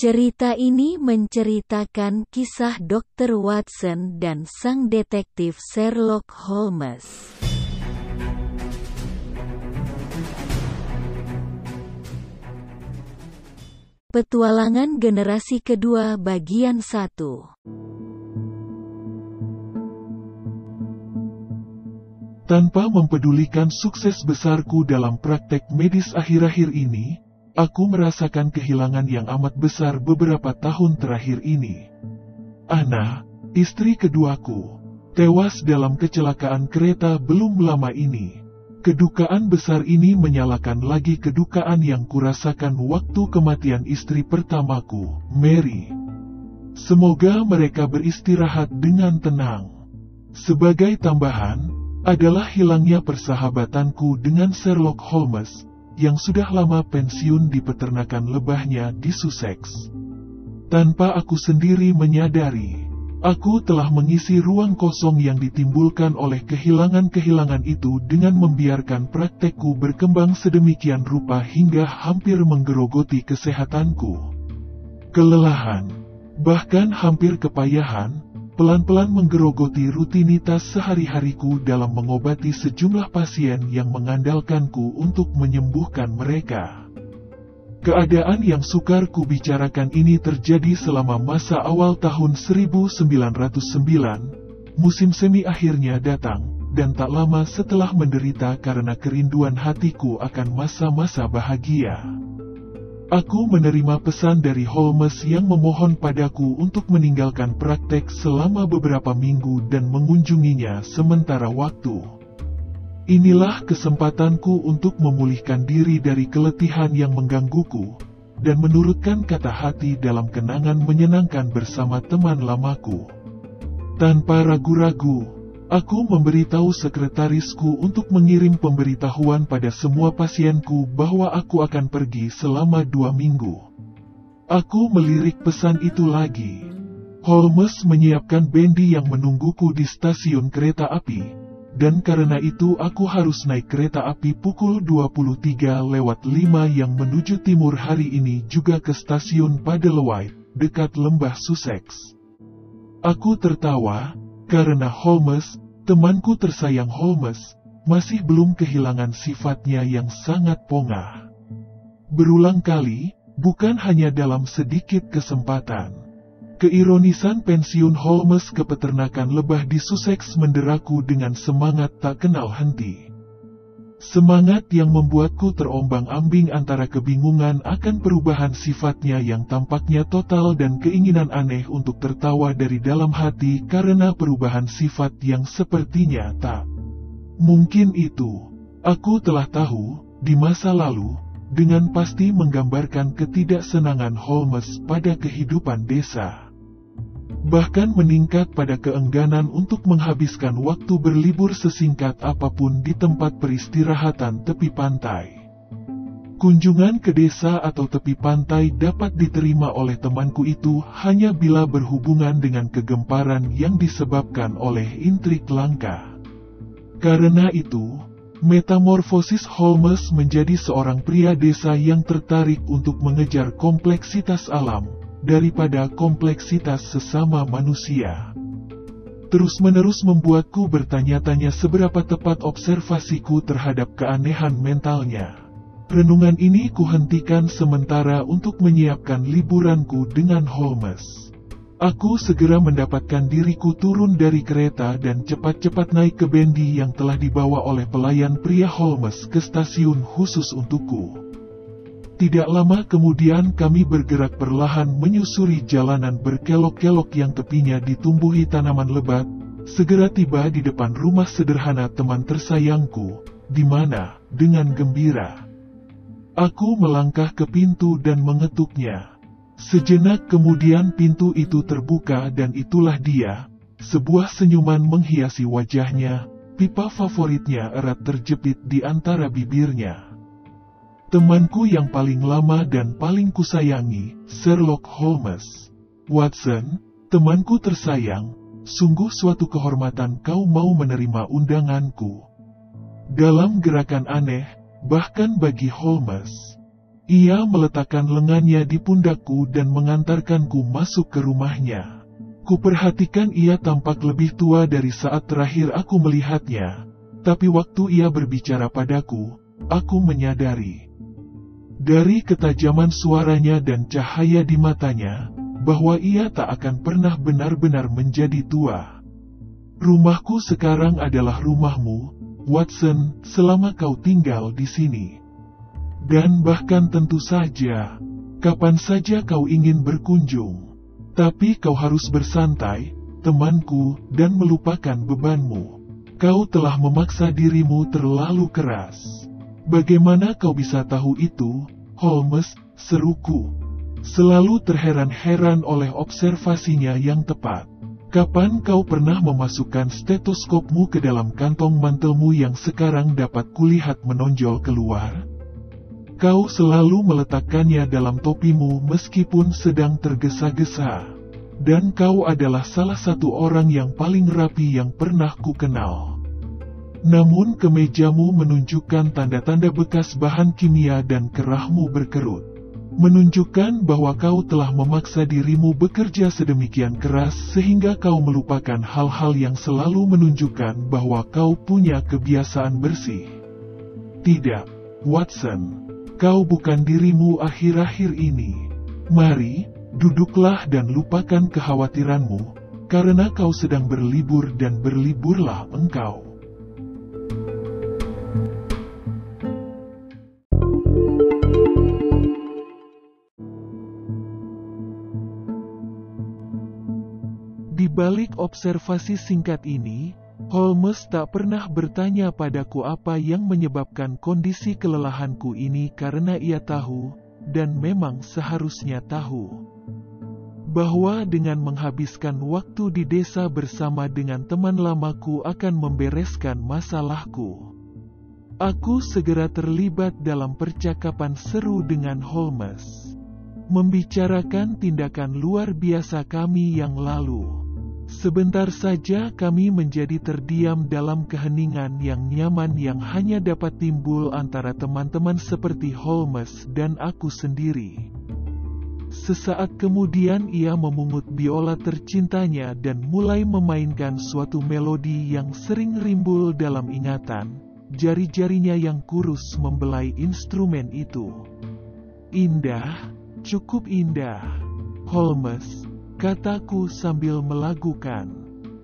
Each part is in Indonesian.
Cerita ini menceritakan kisah Dr. Watson dan sang detektif Sherlock Holmes. Petualangan Generasi Kedua Bagian 1 Tanpa mempedulikan sukses besarku dalam praktek medis akhir-akhir ini, Aku merasakan kehilangan yang amat besar beberapa tahun terakhir ini. Ana, istri keduaku, tewas dalam kecelakaan kereta belum lama ini. Kedukaan besar ini menyalakan lagi kedukaan yang kurasakan waktu kematian istri pertamaku, Mary. Semoga mereka beristirahat dengan tenang. Sebagai tambahan, adalah hilangnya persahabatanku dengan Sherlock Holmes, yang sudah lama pensiun di peternakan lebahnya di Sussex. Tanpa aku sendiri menyadari, aku telah mengisi ruang kosong yang ditimbulkan oleh kehilangan-kehilangan itu dengan membiarkan praktekku berkembang sedemikian rupa hingga hampir menggerogoti kesehatanku. Kelelahan, bahkan hampir kepayahan, pelan-pelan menggerogoti rutinitas sehari-hariku dalam mengobati sejumlah pasien yang mengandalkanku untuk menyembuhkan mereka. Keadaan yang sukar ku bicarakan ini terjadi selama masa awal tahun 1909, musim semi akhirnya datang, dan tak lama setelah menderita karena kerinduan hatiku akan masa-masa bahagia. Aku menerima pesan dari Holmes yang memohon padaku untuk meninggalkan praktek selama beberapa minggu dan mengunjunginya sementara waktu. Inilah kesempatanku untuk memulihkan diri dari keletihan yang menggangguku, dan menurutkan kata hati dalam kenangan menyenangkan bersama teman lamaku. Tanpa ragu-ragu, Aku memberitahu sekretarisku untuk mengirim pemberitahuan pada semua pasienku bahwa aku akan pergi selama dua minggu. Aku melirik pesan itu lagi. Holmes menyiapkan bendi yang menungguku di stasiun kereta api, dan karena itu aku harus naik kereta api pukul 23 lewat 5 yang menuju timur hari ini juga ke stasiun Padelwhite, dekat lembah Sussex. Aku tertawa, karena Holmes, temanku tersayang Holmes, masih belum kehilangan sifatnya yang sangat pongah. Berulang kali, bukan hanya dalam sedikit kesempatan. Keironisan pensiun Holmes ke peternakan lebah di Sussex menderaku dengan semangat tak kenal henti. Semangat yang membuatku terombang-ambing antara kebingungan akan perubahan sifatnya yang tampaknya total dan keinginan aneh untuk tertawa dari dalam hati karena perubahan sifat yang sepertinya tak. Mungkin itu, aku telah tahu, di masa lalu, dengan pasti menggambarkan ketidaksenangan Holmes pada kehidupan desa bahkan meningkat pada keengganan untuk menghabiskan waktu berlibur sesingkat apa pun di tempat peristirahatan tepi pantai. Kunjungan ke desa atau tepi pantai dapat diterima oleh temanku itu hanya bila berhubungan dengan kegemparan yang disebabkan oleh intrik langka. Karena itu, metamorfosis Holmes menjadi seorang pria desa yang tertarik untuk mengejar kompleksitas alam, daripada kompleksitas sesama manusia. Terus-menerus membuatku bertanya-tanya seberapa tepat observasiku terhadap keanehan mentalnya. Renungan ini kuhentikan sementara untuk menyiapkan liburanku dengan Holmes. Aku segera mendapatkan diriku turun dari kereta dan cepat-cepat naik ke bendi yang telah dibawa oleh pelayan pria Holmes ke stasiun khusus untukku. Tidak lama kemudian kami bergerak perlahan menyusuri jalanan berkelok-kelok yang tepinya ditumbuhi tanaman lebat, segera tiba di depan rumah sederhana teman tersayangku, di mana, dengan gembira, aku melangkah ke pintu dan mengetuknya. Sejenak kemudian pintu itu terbuka dan itulah dia, sebuah senyuman menghiasi wajahnya, pipa favoritnya erat terjepit di antara bibirnya. Temanku yang paling lama dan paling kusayangi, Sherlock Holmes. Watson, temanku tersayang, sungguh suatu kehormatan kau mau menerima undanganku. Dalam gerakan aneh, bahkan bagi Holmes, Ia meletakkan lengannya di pundakku dan mengantarkanku masuk ke rumahnya. Kuperhatikan ia tampak lebih tua dari saat terakhir aku melihatnya, tapi waktu ia berbicara padaku, aku menyadari. Dari ketajaman suaranya dan cahaya di matanya, bahwa ia tak akan pernah benar-benar menjadi tua. Rumahku sekarang adalah rumahmu, Watson, selama kau tinggal di sini. Dan bahkan tentu saja, kapan saja kau ingin berkunjung. Tapi kau harus bersantai, temanku, dan melupakan bebanmu. Kau telah memaksa dirimu terlalu keras. Bagaimana kau bisa tahu itu, Holmes, seruku. Selalu terheran-heran oleh observasinya yang tepat. Kapan kau pernah memasukkan stetoskopmu ke dalam kantong mantelmu yang sekarang dapat kulihat menonjol keluar? Kau selalu meletakkannya dalam topimu meskipun sedang tergesa-gesa. Dan kau adalah salah satu orang yang paling rapi yang pernah ku kenal. Namun kemejamu menunjukkan tanda-tanda bekas bahan kimia dan kerahmu berkerut. Menunjukkan bahwa kau telah memaksa dirimu bekerja sedemikian keras sehingga kau melupakan hal-hal yang selalu menunjukkan bahwa kau punya kebiasaan bersih. Tidak, Watson. Kau bukan dirimu akhir-akhir ini. Mari, duduklah dan lupakan kekhawatiranmu, karena kau sedang berlibur dan berliburlah engkau. Balik observasi singkat ini, Holmes tak pernah bertanya padaku apa yang menyebabkan kondisi kelelahanku ini karena ia tahu, dan memang seharusnya tahu, bahwa dengan menghabiskan waktu di desa bersama dengan teman lamaku akan membereskan masalahku. Aku segera terlibat dalam percakapan seru dengan Holmes, membicarakan tindakan luar biasa kami yang lalu. Sebentar saja kami menjadi terdiam dalam keheningan yang nyaman yang hanya dapat timbul antara teman-teman seperti Holmes dan aku sendiri. Sesaat kemudian ia memungut biola tercintanya dan mulai memainkan suatu melodi yang sering rimbul dalam ingatan. Jari-jarinya yang kurus membelai instrumen itu. Indah, cukup indah. Holmes, kataku sambil melakukan.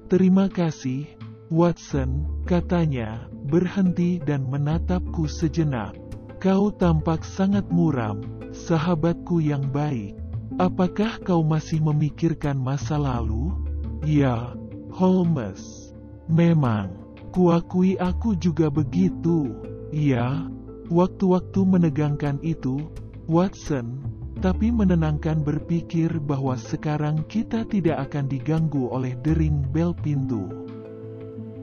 Terima kasih, Watson, katanya, berhenti dan menatapku sejenak. Kau tampak sangat muram, sahabatku yang baik. Apakah kau masih memikirkan masa lalu? Ya, Holmes. Memang, kuakui aku juga begitu. Ya, waktu-waktu menegangkan itu, Watson, tapi menenangkan berpikir bahwa sekarang kita tidak akan diganggu oleh dering bel pintu.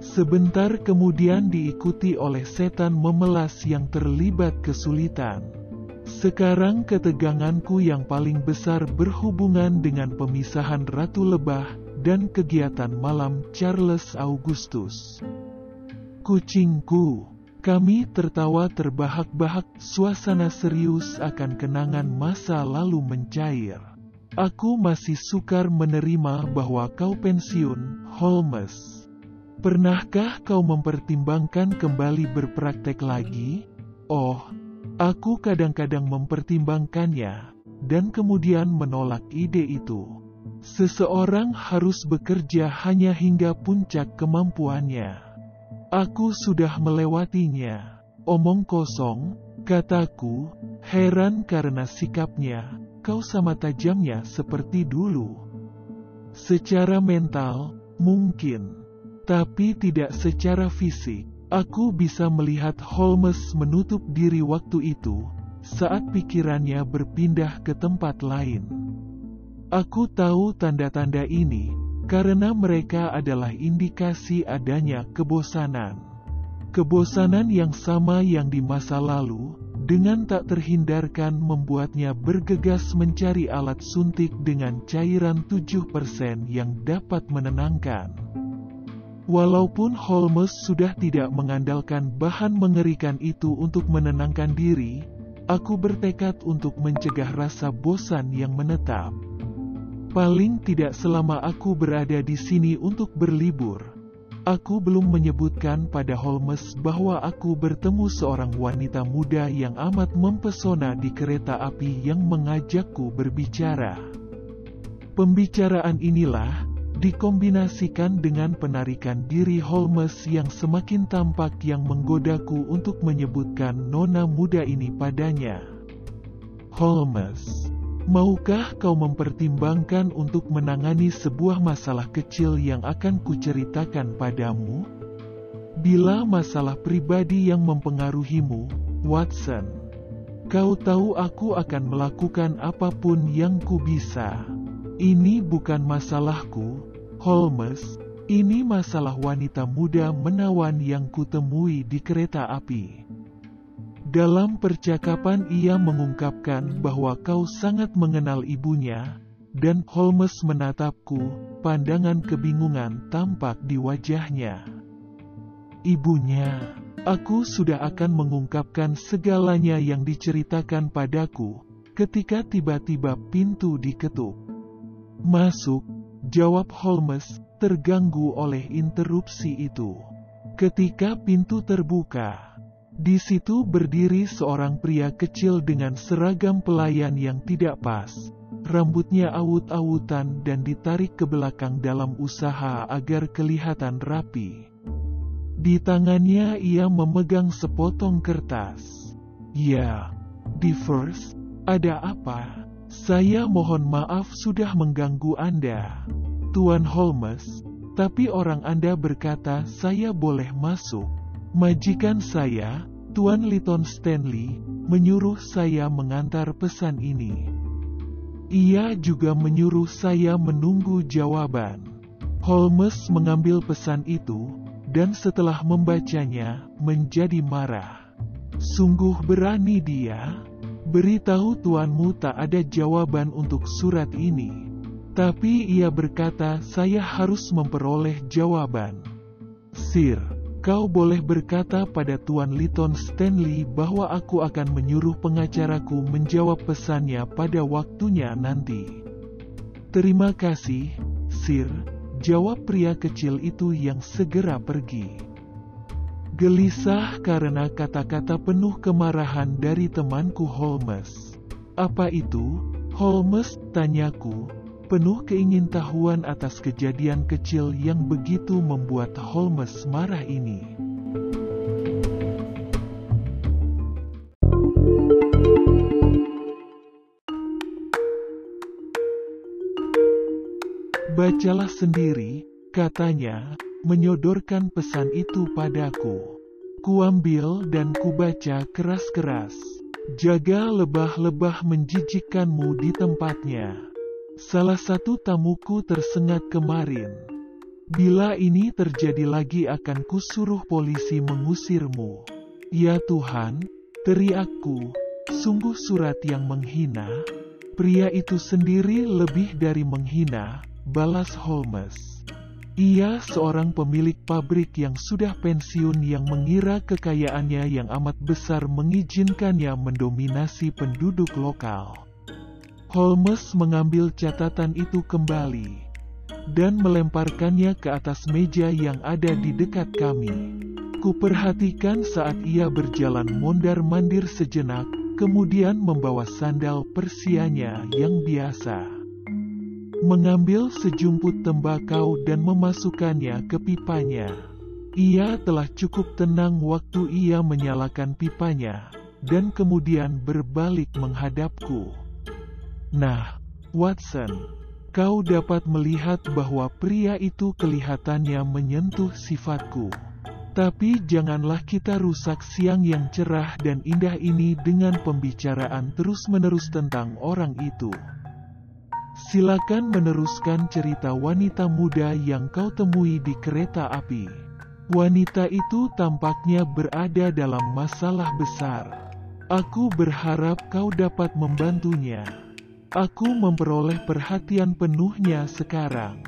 Sebentar kemudian diikuti oleh setan memelas yang terlibat kesulitan. Sekarang keteganganku yang paling besar berhubungan dengan pemisahan Ratu Lebah dan kegiatan malam Charles Augustus. Kucingku kami tertawa terbahak-bahak, suasana serius akan kenangan masa lalu mencair. Aku masih sukar menerima bahwa kau pensiun, Holmes. Pernahkah kau mempertimbangkan kembali berpraktek lagi? Oh, aku kadang-kadang mempertimbangkannya, dan kemudian menolak ide itu. Seseorang harus bekerja hanya hingga puncak kemampuannya. Aku sudah melewatinya. Omong kosong, kataku, heran karena sikapnya, kau sama tajamnya seperti dulu. Secara mental, mungkin. Tapi tidak secara fisik. Aku bisa melihat Holmes menutup diri waktu itu, saat pikirannya berpindah ke tempat lain. Aku tahu tanda-tanda ini, karena mereka adalah indikasi adanya kebosanan. Kebosanan yang sama yang di masa lalu, dengan tak terhindarkan membuatnya bergegas mencari alat suntik dengan cairan 7% yang dapat menenangkan. Walaupun Holmes sudah tidak mengandalkan bahan mengerikan itu untuk menenangkan diri, aku bertekad untuk mencegah rasa bosan yang menetap. Paling tidak selama aku berada di sini untuk berlibur. Aku belum menyebutkan pada Holmes bahwa aku bertemu seorang wanita muda yang amat mempesona di kereta api yang mengajakku berbicara. Pembicaraan inilah dikombinasikan dengan penarikan diri Holmes yang semakin tampak yang menggodaku untuk menyebutkan nona muda ini padanya. Holmes, maukah kau mempertimbangkan untuk menangani sebuah masalah kecil yang akan kuceritakan padamu? Bila masalah pribadi yang mempengaruhimu, Watson, kau tahu aku akan melakukan apa pun yang ku bisa. Ini bukan masalahku, Holmes. Ini masalah wanita muda menawan yang kutemui di kereta api. Dalam percakapan ia mengungkapkan bahwa kau sangat mengenal ibunya, dan Holmes menatapku, pandangan kebingungan tampak di wajahnya. Ibunya, aku sudah akan mengungkapkan segalanya yang diceritakan padaku, ketika tiba-tiba pintu diketuk. Masuk, jawab Holmes, terganggu oleh interupsi itu. Ketika pintu terbuka, di situ berdiri seorang pria kecil dengan seragam pelayan yang tidak pas. Rambutnya awut-awutan dan ditarik ke belakang dalam usaha agar kelihatan rapi. Di tangannya ia memegang sepotong kertas. Ya, di first, ada apa? Saya mohon maaf sudah mengganggu Anda, Tuan Holmes, tapi orang Anda berkata saya boleh masuk. Majikan saya, Tuan Liton Stanley, menyuruh saya mengantar pesan ini. Ia juga menyuruh saya menunggu jawaban. Holmes mengambil pesan itu, dan setelah membacanya, menjadi marah. Sungguh berani dia, Beritahu tuanmu tak ada jawaban untuk surat ini. Tapi ia berkata saya harus memperoleh jawaban. Sir, kau boleh berkata pada Tuan Liton Stanley bahwa aku akan menyuruh pengacaraku menjawab pesannya pada waktunya nanti. Terima kasih, Sir, jawab pria kecil itu yang segera pergi. Gelisah karena kata-kata penuh kemarahan dari temanku Holmes. Apa itu, Holmes, tanyaku, penuh keingintahuan atas kejadian kecil yang begitu membuat Holmes marah ini. Bacalah sendiri, katanya, menyodorkan pesan itu padaku. Kuambil dan kubaca keras-keras. Jaga lebah-lebah menjijikkanmu di tempatnya. Salah satu tamuku tersengat kemarin. Bila ini terjadi lagi akan kusuruh polisi mengusirmu. Ya Tuhan, teriakku, sungguh surat yang menghina. Pria itu sendiri lebih dari menghina, balas Holmes. Ia seorang pemilik pabrik yang sudah pensiun yang mengira kekayaannya yang amat besar mengizinkannya mendominasi penduduk lokal. Holmes mengambil catatan itu kembali dan melemparkannya ke atas meja yang ada di dekat kami. Kuperhatikan saat ia berjalan mondar-mandir sejenak, kemudian membawa sandal persianya yang biasa mengambil sejumput tembakau dan memasukkannya ke pipanya. Ia telah cukup tenang waktu ia menyalakan pipanya, dan kemudian berbalik menghadapku. Nah, Watson, kau dapat melihat bahwa pria itu kelihatannya menyentuh sifatku. Tapi janganlah kita rusak siang yang cerah dan indah ini dengan pembicaraan terus-menerus tentang orang itu. Silakan meneruskan cerita wanita muda yang kau temui di kereta api. Wanita itu tampaknya berada dalam masalah besar. Aku berharap kau dapat membantunya. Aku memperoleh perhatian penuhnya sekarang.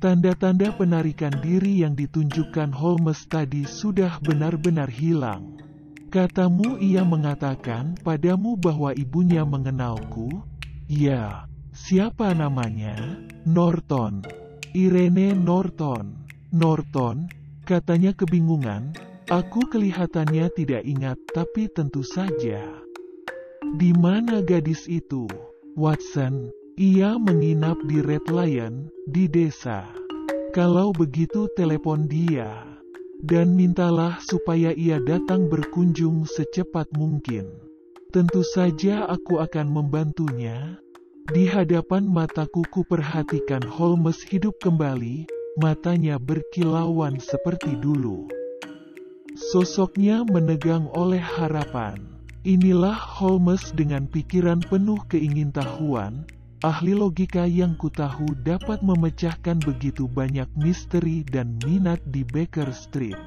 Tanda-tanda penarikan diri yang ditunjukkan Holmes tadi sudah benar-benar hilang. Katamu ia mengatakan padamu bahwa ibunya mengenalku? Ya, siapa namanya? Norton. Irene Norton. Norton, katanya kebingungan, aku kelihatannya tidak ingat tapi tentu saja. Di mana gadis itu? Watson, ia menginap di Red Lion, di desa. Kalau begitu telepon dia. Dan mintalah supaya ia datang berkunjung secepat mungkin. Tentu saja aku akan membantunya. Di hadapan mataku ku perhatikan Holmes hidup kembali, matanya berkilauan seperti dulu. Sosoknya menegang oleh harapan. Inilah Holmes dengan pikiran penuh keingintahuan, ahli logika yang kutahu dapat memecahkan begitu banyak misteri dan minat di Baker Street.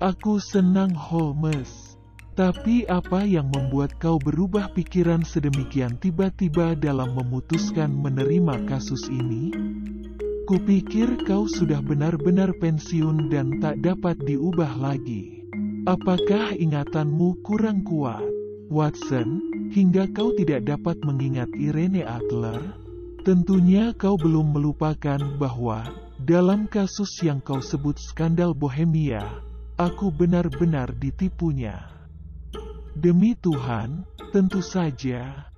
Aku senang Holmes. Tapi apa yang membuat kau berubah pikiran sedemikian tiba-tiba dalam memutuskan menerima kasus ini? Kupikir kau sudah benar-benar pensiun dan tak dapat diubah lagi. Apakah ingatanmu kurang kuat, Watson, hingga kau tidak dapat mengingat Irene Adler? Tentunya kau belum melupakan bahwa, dalam kasus yang kau sebut skandal Bohemia, aku benar-benar ditipunya. Demi Tuhan, tentu saja,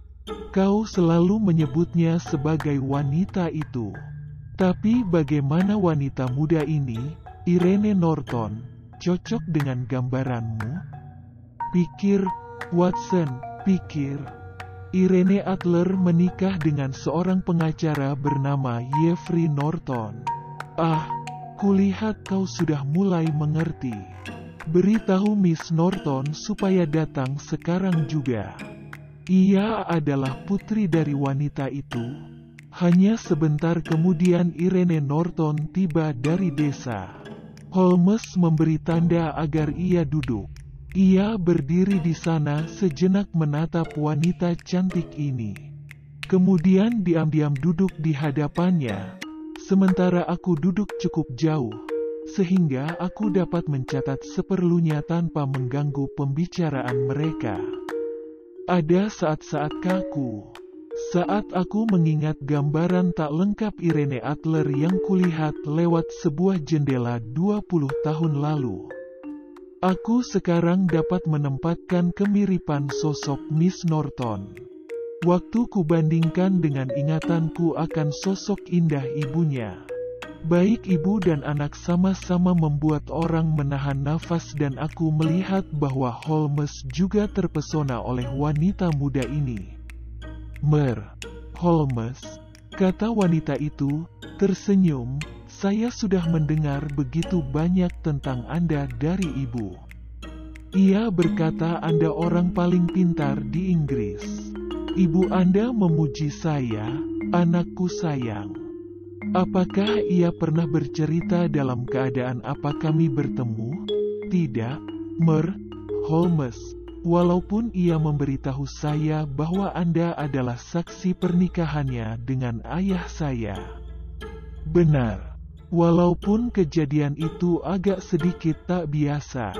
kau selalu menyebutnya sebagai wanita itu. Tapi bagaimana wanita muda ini, Irene Norton, cocok dengan gambaranmu? Pikir, Watson, pikir. Irene Adler menikah dengan seorang pengacara bernama Jeffrey Norton. Ah, kulihat kau sudah mulai mengerti. Beritahu Miss Norton supaya datang sekarang juga. Ia adalah putri dari wanita itu. Hanya sebentar kemudian Irene Norton tiba dari desa. Holmes memberi tanda agar ia duduk. Ia berdiri di sana sejenak menatap wanita cantik ini. Kemudian diam-diam duduk di hadapannya, sementara aku duduk cukup jauh sehingga aku dapat mencatat seperlunya tanpa mengganggu pembicaraan mereka. Ada saat-saat kaku, saat aku mengingat gambaran tak lengkap Irene Adler yang kulihat lewat sebuah jendela 20 tahun lalu. Aku sekarang dapat menempatkan kemiripan sosok Miss Norton. Waktu kubandingkan dengan ingatanku akan sosok indah ibunya. Baik ibu dan anak sama-sama membuat orang menahan nafas dan aku melihat bahwa Holmes juga terpesona oleh wanita muda ini. Mer, Holmes, kata wanita itu, tersenyum, saya sudah mendengar begitu banyak tentang Anda dari ibu. Ia berkata Anda orang paling pintar di Inggris. Ibu Anda memuji saya, anakku sayang. Apakah ia pernah bercerita dalam keadaan apa kami bertemu? Tidak, Mer, Holmes. Walaupun ia memberitahu saya bahwa Anda adalah saksi pernikahannya dengan ayah saya. Benar. Walaupun kejadian itu agak sedikit tak biasa.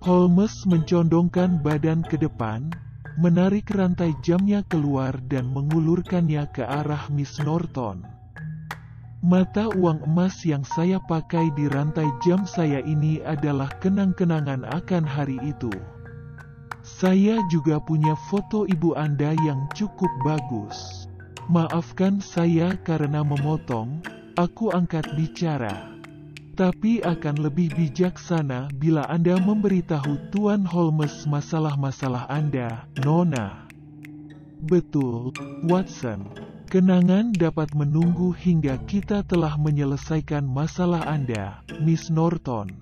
Holmes mencondongkan badan ke depan, menarik rantai jamnya keluar dan mengulurkannya ke arah Miss Norton. Mata uang emas yang saya pakai di rantai jam saya ini adalah kenang-kenangan akan hari itu. Saya juga punya foto ibu Anda yang cukup bagus. Maafkan saya karena memotong, aku angkat bicara. Tapi akan lebih bijaksana bila Anda memberitahu Tuan Holmes masalah-masalah Anda, Nona. Betul, Watson. Kenangan dapat menunggu hingga kita telah menyelesaikan masalah Anda, Miss Norton.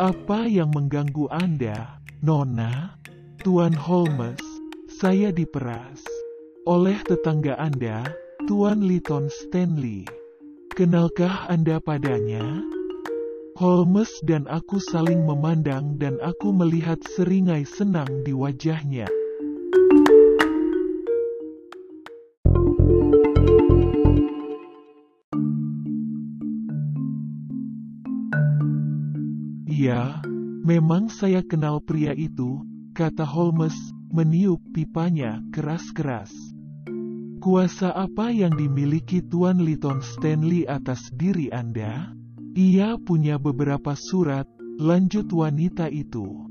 Apa yang mengganggu Anda, Nona? Tuan Holmes, saya diperas oleh tetangga Anda, Tuan Liton Stanley. Kenalkah Anda padanya? Holmes dan aku saling memandang dan aku melihat seringai senang di wajahnya. Ya, Memang saya kenal pria itu, kata Holmes, meniup pipanya keras-keras. Kuasa apa yang dimiliki Tuan Liton Stanley atas diri Anda? Ia punya beberapa surat, lanjut wanita itu.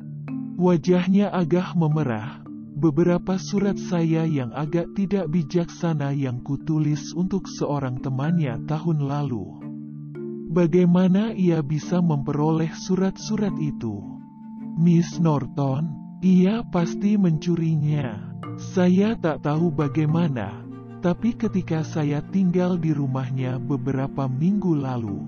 Wajahnya agak memerah, beberapa surat saya yang agak tidak bijaksana yang kutulis untuk seorang temannya tahun lalu. Bagaimana ia bisa memperoleh surat-surat itu? Miss Norton, ia pasti mencurinya. Saya tak tahu bagaimana, tapi ketika saya tinggal di rumahnya beberapa minggu lalu,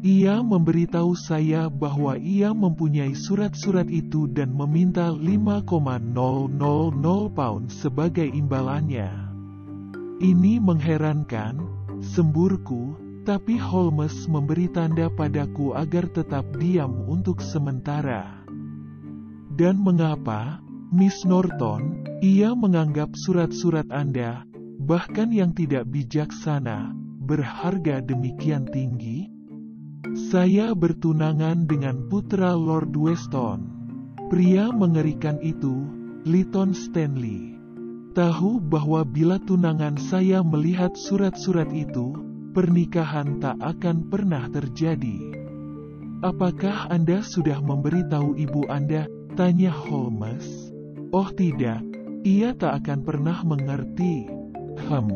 ia memberitahu saya bahwa ia mempunyai surat-surat itu dan meminta 5,000 pound sebagai imbalannya. Ini mengherankan, semburku, tapi Holmes memberi tanda padaku agar tetap diam untuk sementara. Dan mengapa, Miss Norton, ia menganggap surat-surat Anda bahkan yang tidak bijaksana, berharga demikian tinggi? Saya bertunangan dengan putra Lord Weston. Pria mengerikan itu, Liton Stanley. Tahu bahwa bila tunangan saya melihat surat-surat itu, pernikahan tak akan pernah terjadi. Apakah Anda sudah memberitahu ibu Anda? Tanya Holmes. Oh tidak, ia tak akan pernah mengerti. Hem,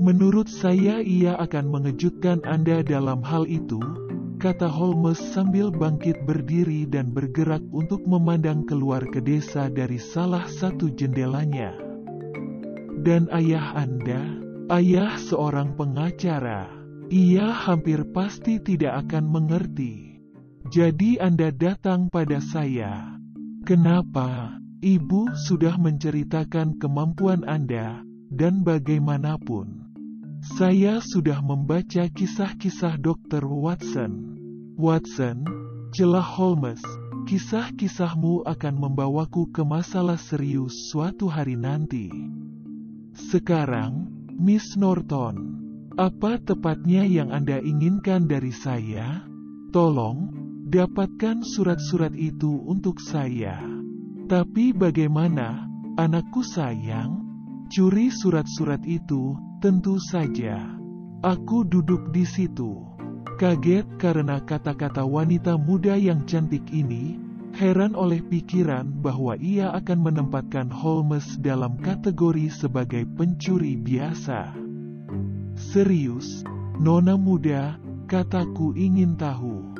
menurut saya ia akan mengejutkan Anda dalam hal itu, kata Holmes sambil bangkit berdiri dan bergerak untuk memandang keluar ke desa dari salah satu jendelanya. Dan ayah Anda, ayah seorang pengacara, ia hampir pasti tidak akan mengerti. Jadi Anda datang pada saya. Kenapa? Ibu sudah menceritakan kemampuan Anda, dan bagaimanapun, saya sudah membaca kisah-kisah Dr. Watson. Watson, celah Holmes, kisah-kisahmu akan membawaku ke masalah serius suatu hari nanti. Sekarang, Miss Norton, apa tepatnya yang Anda inginkan dari saya? Tolong, dapatkan surat-surat itu untuk saya. Tapi bagaimana, anakku sayang? Curi surat-surat itu, tentu saja. Aku duduk di situ. Kaget karena kata-kata wanita muda yang cantik ini, heran oleh pikiran bahwa ia akan menempatkan Holmes dalam kategori sebagai pencuri biasa. Serius, nona muda, kataku ingin tahu.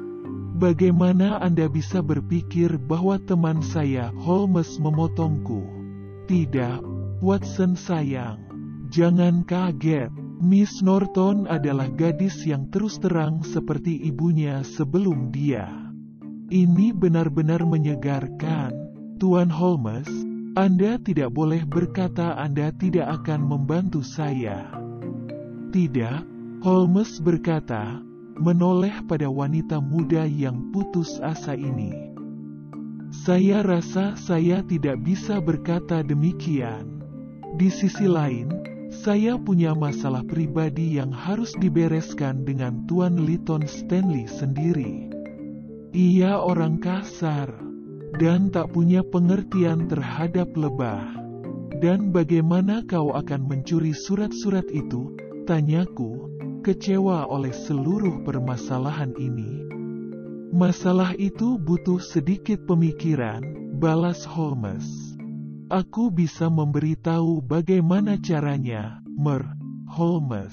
Bagaimana Anda bisa berpikir bahwa teman saya, Holmes, memotongku? Tidak, Watson sayang, jangan kaget. Miss Norton adalah gadis yang terus terang seperti ibunya sebelum dia. Ini benar-benar menyegarkan. Tuan Holmes, Anda tidak boleh berkata Anda tidak akan membantu saya. Tidak, Holmes berkata, menoleh pada wanita muda yang putus asa ini. Saya rasa saya tidak bisa berkata demikian. Di sisi lain, saya punya masalah pribadi yang harus dibereskan dengan Tuan Liton Stanley sendiri. Ia orang kasar dan tak punya pengertian terhadap lebah. Dan bagaimana kau akan mencuri surat-surat itu? Tanyaku, kecewa oleh seluruh permasalahan ini. Masalah itu butuh sedikit pemikiran, balas Holmes. Aku bisa memberitahu bagaimana caranya, Mer. Holmes.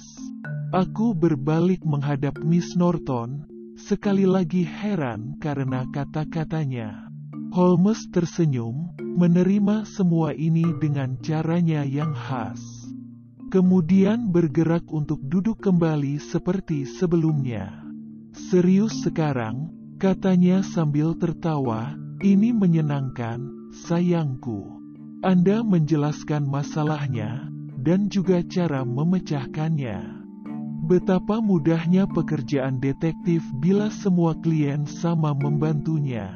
Aku berbalik menghadap Miss Norton, sekali lagi heran karena kata-katanya. Holmes tersenyum, menerima semua ini dengan caranya yang khas. Kemudian bergerak untuk duduk kembali seperti sebelumnya. Serius sekarang, katanya sambil tertawa, ini menyenangkan, sayangku. Anda menjelaskan masalahnya dan juga cara memecahkannya. Betapa mudahnya pekerjaan detektif bila semua klien sama membantunya.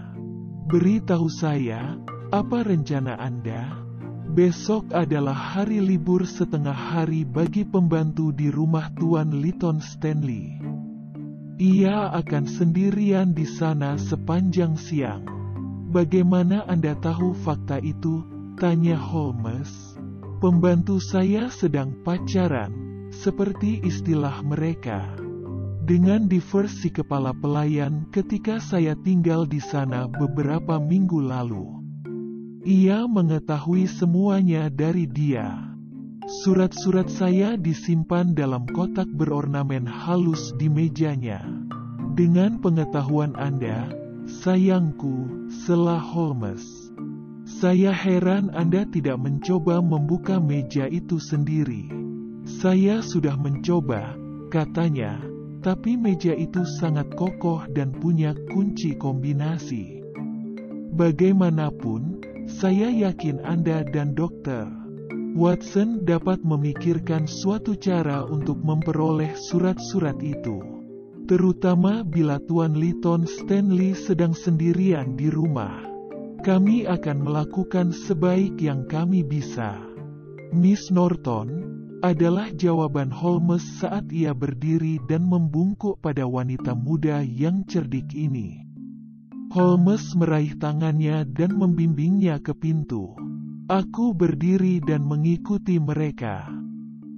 Beritahu saya, apa rencana Anda? Besok adalah hari libur setengah hari bagi pembantu di rumah Tuan Liton Stanley. Ia akan sendirian di sana sepanjang siang. Bagaimana Anda tahu fakta itu? Tanya Holmes. Pembantu saya sedang pacaran, seperti istilah mereka. Dengan diversi kepala pelayan ketika saya tinggal di sana beberapa minggu lalu. Ia mengetahui semuanya dari dia. Surat-surat saya disimpan dalam kotak berornamen halus di mejanya. Dengan pengetahuan Anda, sayangku, Sela Holmes. Saya heran Anda tidak mencoba membuka meja itu sendiri. Saya sudah mencoba, katanya, tapi meja itu sangat kokoh dan punya kunci kombinasi. Bagaimanapun, saya yakin Anda dan dokter Watson dapat memikirkan suatu cara untuk memperoleh surat-surat itu. Terutama bila Tuan Liton Stanley sedang sendirian di rumah. Kami akan melakukan sebaik yang kami bisa. Miss Norton, adalah jawaban Holmes saat ia berdiri dan membungkuk pada wanita muda yang cerdik ini. Holmes meraih tangannya dan membimbingnya ke pintu. Aku berdiri dan mengikuti mereka.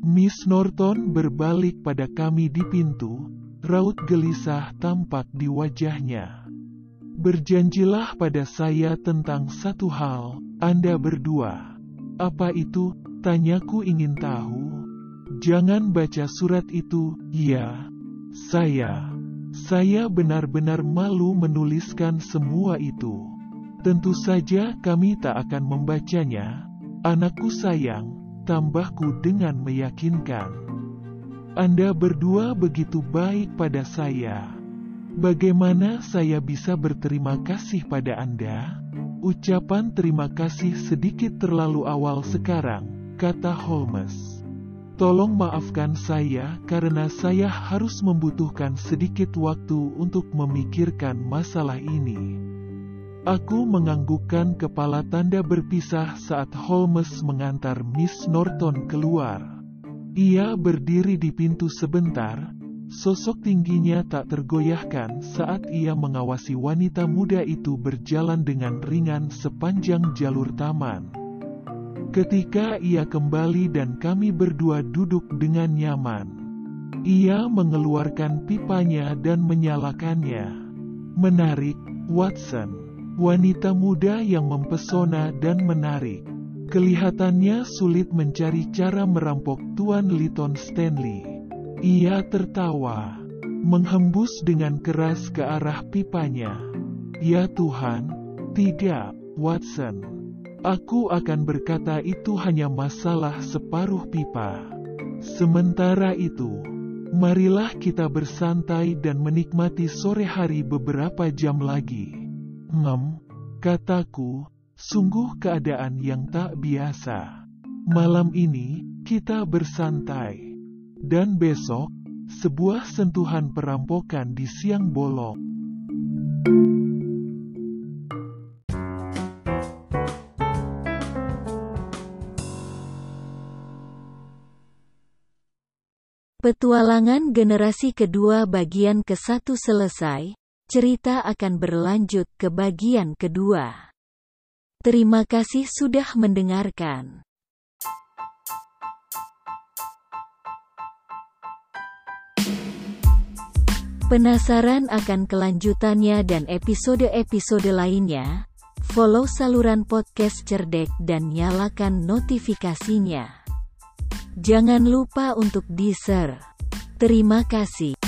Miss Norton berbalik pada kami di pintu, raut gelisah tampak di wajahnya. Berjanjilah pada saya tentang satu hal, Anda berdua. Apa itu? Tanyaku ingin tahu. Jangan baca surat itu, ya. Saya. Saya benar-benar malu menuliskan semua itu. Tentu saja kami tak akan membacanya. Anakku sayang, tambahku dengan meyakinkan. Anda berdua begitu baik pada saya. Bagaimana saya bisa berterima kasih pada Anda? Ucapan terima kasih sedikit terlalu awal sekarang, kata Holmes. Tolong maafkan saya karena saya harus membutuhkan sedikit waktu untuk memikirkan masalah ini. Aku menganggukkan kepala tanda berpisah saat Holmes mengantar Miss Norton keluar. Ia berdiri di pintu sebentar, Sosok tingginya tak tergoyahkan saat ia mengawasi wanita muda itu berjalan dengan ringan sepanjang jalur taman. Ketika ia kembali dan kami berdua duduk dengan nyaman, ia mengeluarkan pipanya dan menyalakannya. Menarik, Watson. Wanita muda yang mempesona dan menarik. Kelihatannya sulit mencari cara merampok Tuan Liton Stanley. Ia tertawa, menghembus dengan keras ke arah pipanya. Ya Tuhan, tidak, Watson. Aku akan berkata itu hanya masalah separuh pipa. Sementara itu, marilah kita bersantai dan menikmati sore hari beberapa jam lagi. Ngem, kataku, sungguh keadaan yang tak biasa. Malam ini, kita bersantai. Dan besok, sebuah sentuhan perampokan di siang bolong. Petualangan generasi kedua bagian ke-1 selesai, cerita akan berlanjut ke bagian kedua. Terima kasih sudah mendengarkan. Penasaran akan kelanjutannya dan episode-episode lainnya? Follow saluran podcast Cerdek dan nyalakan notifikasinya. Jangan lupa untuk di-share. Terima kasih.